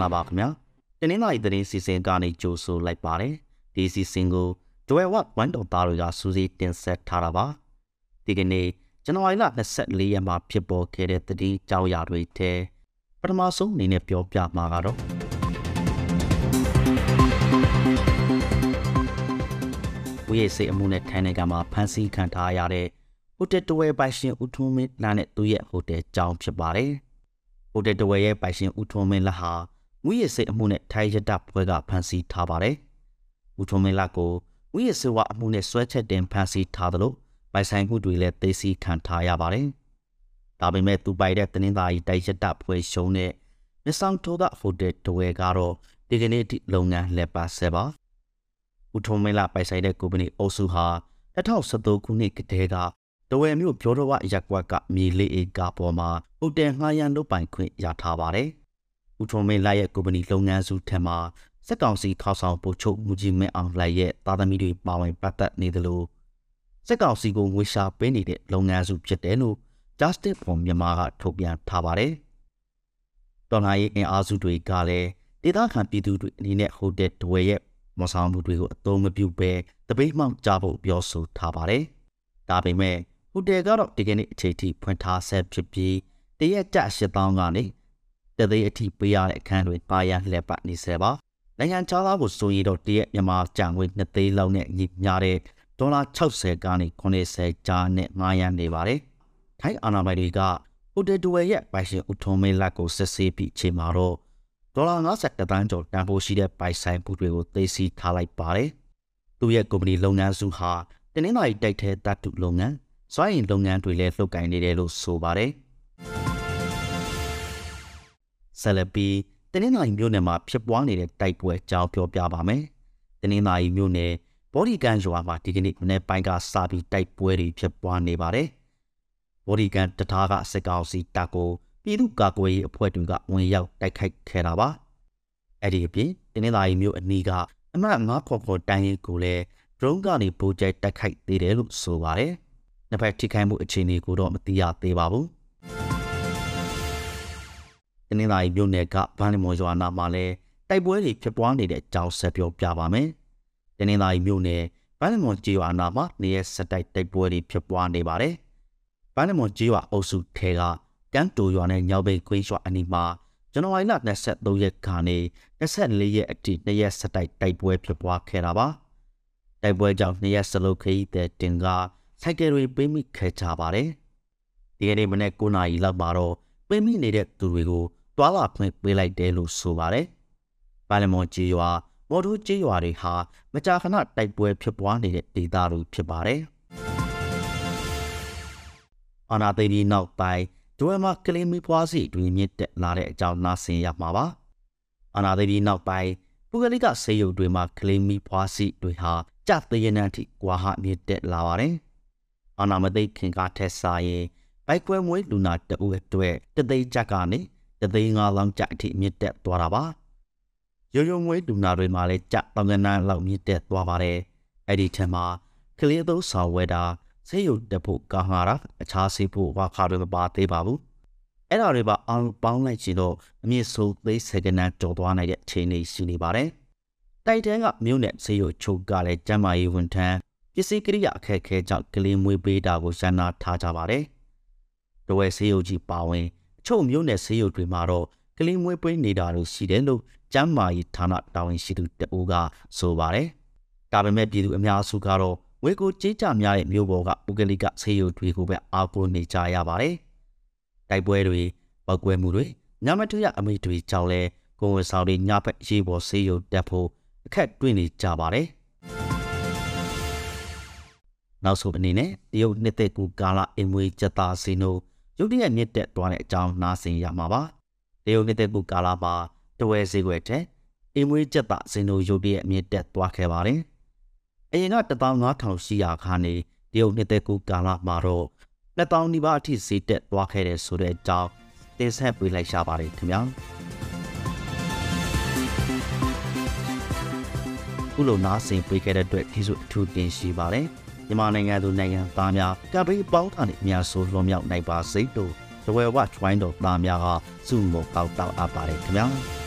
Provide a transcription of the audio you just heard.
္ဂလာပါခင်ဗျာတနင်္လာရီသတင်းစီစဉ်ကနေကြိုဆိုလိုက်ပါတယ်ဒီစီစဉ်ကိုဒွယ်ဝတ်ဝန်တော်သားတွေကစူးစီးတင်ဆက်ထားတာပါဒီကနေ့ဇန်နဝါရီလ24ရက်မှာဖြစ်ပေါ်ခဲ့တဲ့သတင်းကြောင်းရာတွေထဲပထမဆုံးအနေနဲ့ပြောပြမှာကတော့ဝိရစေအမှုနဲ့ထိုင်းနိုင်ငံမှာဖမ်းဆီးခံထားရတဲ့ဟိုတယ်တဝဲပိုင်ရှင်ဦးထွန်းမင်းလာနဲ့သူ့ရဲ့ဟိုတယ်ကြောင်းဖြစ်ပါတယ်ဟိုတယ်တဝဲရဲ့ပိုင်ရှင်ဦးထွန်းမင်းလာဟာ ငွေရစေအမှုနဲ့ထိုင်းရတပွဲကဖမ်းဆီးထားပါတယ်ဦးထွန်းမင်းလာကိုငွေရစေဝအမှုနဲ့ဆွဲချက်တင်ဖမ်းဆီးထားသလိုပိုင်ဆိုင်မှုတွေလည်းသိသိခံထားရပါတယ်ဒါပေမဲ့သူပိုင်တဲ့တနင်္သာရီတိုက်ရတဖွဲ့ရှုံးတဲ့မြဆောင်ထိုးကဟိုတယ်တဝဲကတော့ဒီကနေ့ထိလုပ်ငန်းလက်ပါဆဲပါဦးထုံးမင်းလာပိုင်ဆိုင်တဲ့ကုမ္ပဏီအုပ်စုဟာ2013ခုနှစ်ကတည်းကတဝဲမြို့ပြောတော်ဝရက်ကွက်ကမြေလေးဧကပေါ်မှာဟိုတယ်ငှားရမ်းလုပ်ပိုင်ခွင့်ရထားပါတယ်။ ဦးထုံးမင်းလာရဲ့ကုမ္ပဏီလုပ်ငန်းစုထက်မှာစက်ကောင်စီထောက်ဆောင်ပို့ချုပ်မူကြီးမင်းအောင်လိုက်ရဲ့သားသမီးတွေပါဝင်ပတ်သက်နေသလိုစက်ကောင်စီကိုငွေရှာပေးနေတဲ့လုပ်ငန်းစုဖြစ်တယ်လို့ Justice for Myanmar ကထုတ်ပြန်ထားပါတယ်။တော်လှန်ရေးအင်အားစုတွေကလည်းဒေသခံပြည်သူတွေအနေနဲ့ဟိုတယ်တဝဲရဲ့မဆောင်မှုတွေကိုအသုံးမပြုဘဲတပိတ်မှောက်ကြဖို့ပြောဆိုထားပါတယ်။ဒါပေမဲ့ဟိုတယ်ကတော့ဒီကနေ့အချိန်ထိဖွင့်ထားဆဲဖြစ်ပြီးတရက်ကြ8000ကနေ တသိအထိပေးရတဲ့အခန်းတွေပါရန်လက်ပတ်နေဆဲပါ။နိုင်ငံခြားသားကိုဆိုရင်တော့တရက်မြန်မာကျန်ငွေ2သိန်းလောက်နဲ့ညီမျှတဲ့ဒေါ်လာ60ကနေ90ကြားနဲ့ငှားရမ်းနေပါတယ်။ထိုင်းအာဏာပိုင်တွေကဟိုတယ်ဒူဝဲရဲ့ပိုင်ရှင်ဦးထုံးမင်းလက်ကိုစစ်ဆေးပြီးချိန်မှာတော့ဒေါ်လာ50တန်းကျော်တန်ဖိုးရှိတဲ့ပိုင်ဆိုင်မှုတွေကိုသိသိထားလိုက်ပါတယ်။သူ့ရဲ့ကုမ္ပဏီလုပ်ငန်းစုဟာတင်းနှင်းသာရီတိုက်ထဲတတ်တုလုပ်ငန်းစွမ်းအင်လုပ်ငန်းတွေလည်းလှုပ်ကိုင်နေတယ်လို့ဆိုပါတယ်။ ဆယ်လပီတင်းနှင်းသာရီမြို့နယ်မှာဖြစ်ပွားနေတဲ့တိုက်ပွဲကြောင်းပြောပြပါမယ်။တင်းနှင်းသာရီမြို့နယ်ဘော်ဒီကန်ရွာမှာဒီကနေ့မနေ့ပိုင်းကစပြီးတိုက်ပွဲတွေဖြစ်ပွားနေပါတယ်။ဘော်ဒီကန်တထားကစစ်ကောင်စီတပ်ကိုပြည်သူ့ကာကွယ်ရေးအဖွဲ့တွေကဝင်ရောက်တိုက်ခိုက်ခဲ့တာပါ။အဲ့ဒီအပြင်တင်းနှင်းသာရီမြို့အနီးကအမှတ်9ခေါ်ခေါ်တိုင်းရင်ကိုလည်း drone ကနေဗိုလ်ကျဲတိုက်ခိုက်သေးတယ်လို့ဆိုပါတယ်။နှစ်ဖက်ထိခိုက်မှုအခြေအနေကိုတော့မသိရသေးပါဘူး။ တနင်္လာရီမြို့နယ်ကဗန်လီမော်ရွာနာမှာလည်းတိုက်ပွဲတွေဖြစ်ပွားနေတဲ့အကြောင်းဆက်ပြောပြပါမယ်။တနင်္လာရီမြို့နယ်ဗန်လီမော်ကျေးရွာနာမှာနေရစတိုက်တိုက်ပွဲတွေဖြစ်ပွားနေပါတယ်။ဗန်လီမော်ကျေးရွာအုပ်စုထဲကတန်းတူရွာနဲ့ညောင်ပိတ်ကွင်းရွာအနီးမှာဇန်နဝါရီလ23ရက်ခါနေ24ရက်အထိနှစ်ရက်စတိုက်တိုက်ပွဲဖြစ်ပွားခဲ့တာပါ။တိုက်ပွဲကြောင့်နှစ်ရက်စလုံးခရီးတဲ့တင်ကားဆိုင်ကယ်တွေပေးမိခဲ့ကြပါတယ်။ဒီကနေ့မနေ့9နာရီလောက်မှာတော့ပေးမိနေတဲ့သူတွေကို တွာလာဖွင့်ပေးလိုက်တယ်လို့ဆိုပါတယ်။ပါလမွန်ကြီးရွာမော်ဒူးကြီးရွာတွေဟာမကြာခဏတိုက်ပွဲဖြစ်ပွားနေတဲ့ဒေသတွေဖြစ်ပါတယ်။အာနာသိပြီးနောက်ပိုင်းဒွဲမှာကလေးမီပွားစီတွင်မြင့်တက်လာတဲ့အကြောင်းနားဆင်ရမှာပါ။အာနာသိပြီးနောက်ပိုင်းပုဂ္ဂလိကဆေးရုံတွေမှာကလေးမီပွားစီတွေဟာကြသေးရနန်းထိကွာဟမြင့်တက်လာပါတယ်။အာနာမသိခင်ကထက်စားရင်ဘိုက်ကွဲမွေးလူနာတအုပ်အတွက်တသိန်းချက်ကနေ တသိန်းငါးလောင်းချက်အထိမြင့်တက်သွားတာပါရိုးရိုးမွေးလူနာတွေမှာလည်းကြတောင်ကနန်းလောက်မြင့်တက်သွားပါတယ်အဲ့ဒီထက်မှာကလေးသုံးဆောင်ဝဲတာဆေးရုံတက်ဖို့ကာဟာရာအခြားဆေးဖို့ဘာခါတွေမပါသေးပါဘူးအဲ့ဒါတွေပါအောင်ပေါင်းလိုက်ချင်တော့အမြင့်ဆုံးသိစကနန်းကျော်သွားနိုင်တဲ့အခြေအနေရှိနေပါတယ်တိုက်တန်းကမြို့နယ်ဆေးရုံချုပ်ကလည်းကျမ်းမာရေးဝန်ထမ်းပစ္စည်းကိရိယာအခက်အခဲကြောင့်ကလေးမွေးပေးတာကိုရန်နာထားကြပါတယ်။တဝဲဆေးရုံကြီးပါဝင် အချို့မျိုးနယ်ဆေးရုံတွေမှာတော့ကလေးမွေးပေးနေတာလို့ရှိတယ်လို့ကျမ်းမာရေးဌာနတာဝန်ရှိသူတအူးကဆိုပါတယ်။ဒါပေမဲ့ပြည်သူအများစုကတော့ဝေကိုကြေးကြများတဲ့မျိုးပေါ်ကပုဂလိကဆေးရုံတွေကိုပဲအားကိုးနေကြရပါတယ်။တိုက်ပွဲတွေပောက်ကွဲမှုတွေညမထရအမိတွေကြောင့်လဲကိုယ်ဝန်ဆောင်တွေညဘက်ရေးပေါ်ဆေးရုံတက်ဖို့အခက်တွေ့နေကြပါတယ်။နောက်ဆုံးအနေနဲ့တရုတ်နှစ်သက်ကူကာလအင်မွေကြက်သားစီနို ရုတ်တရက်မြင့်တက်သွားတဲ့အကြောင်းနားဆင်ရမှာပါတရုတ်နှစ်သက်ကူကာလမှာတဝဲဈေးကွက်တဲ့အင်မွေကြက်သားစီနိုရုတ်တရက်မြင့်တက်သွားခဲ့ပါတယ်အရင်က15000ရှိရာခါနေတရုတ်နှစ်သက်ကူကာလမှာတော့2000နီးပါးအထိဈေးတက်သွားခဲ့တဲ့ဆိုတဲ့အကြောင်းတင်ဆက်ပေးလိုက်ရှာပါတယ်ခင်ဗျာခုလိုနားဆင်ပေးခဲ့တဲ့အတွက်ကျေးဇူးအထူးတင်ရှိပါတယ် မြန်မာနိုင်ငံသူနိုင်ငံသားများကပ်ဘေးပေါင်းထားတဲ့အများဆိုလွန်မြောက်နိုင်ပါစေလို့ဇဝဲဝတ် twine တော်သားများကစုမုံတောက်တောက်အပ်ပါတယ်ခင်ဗျာ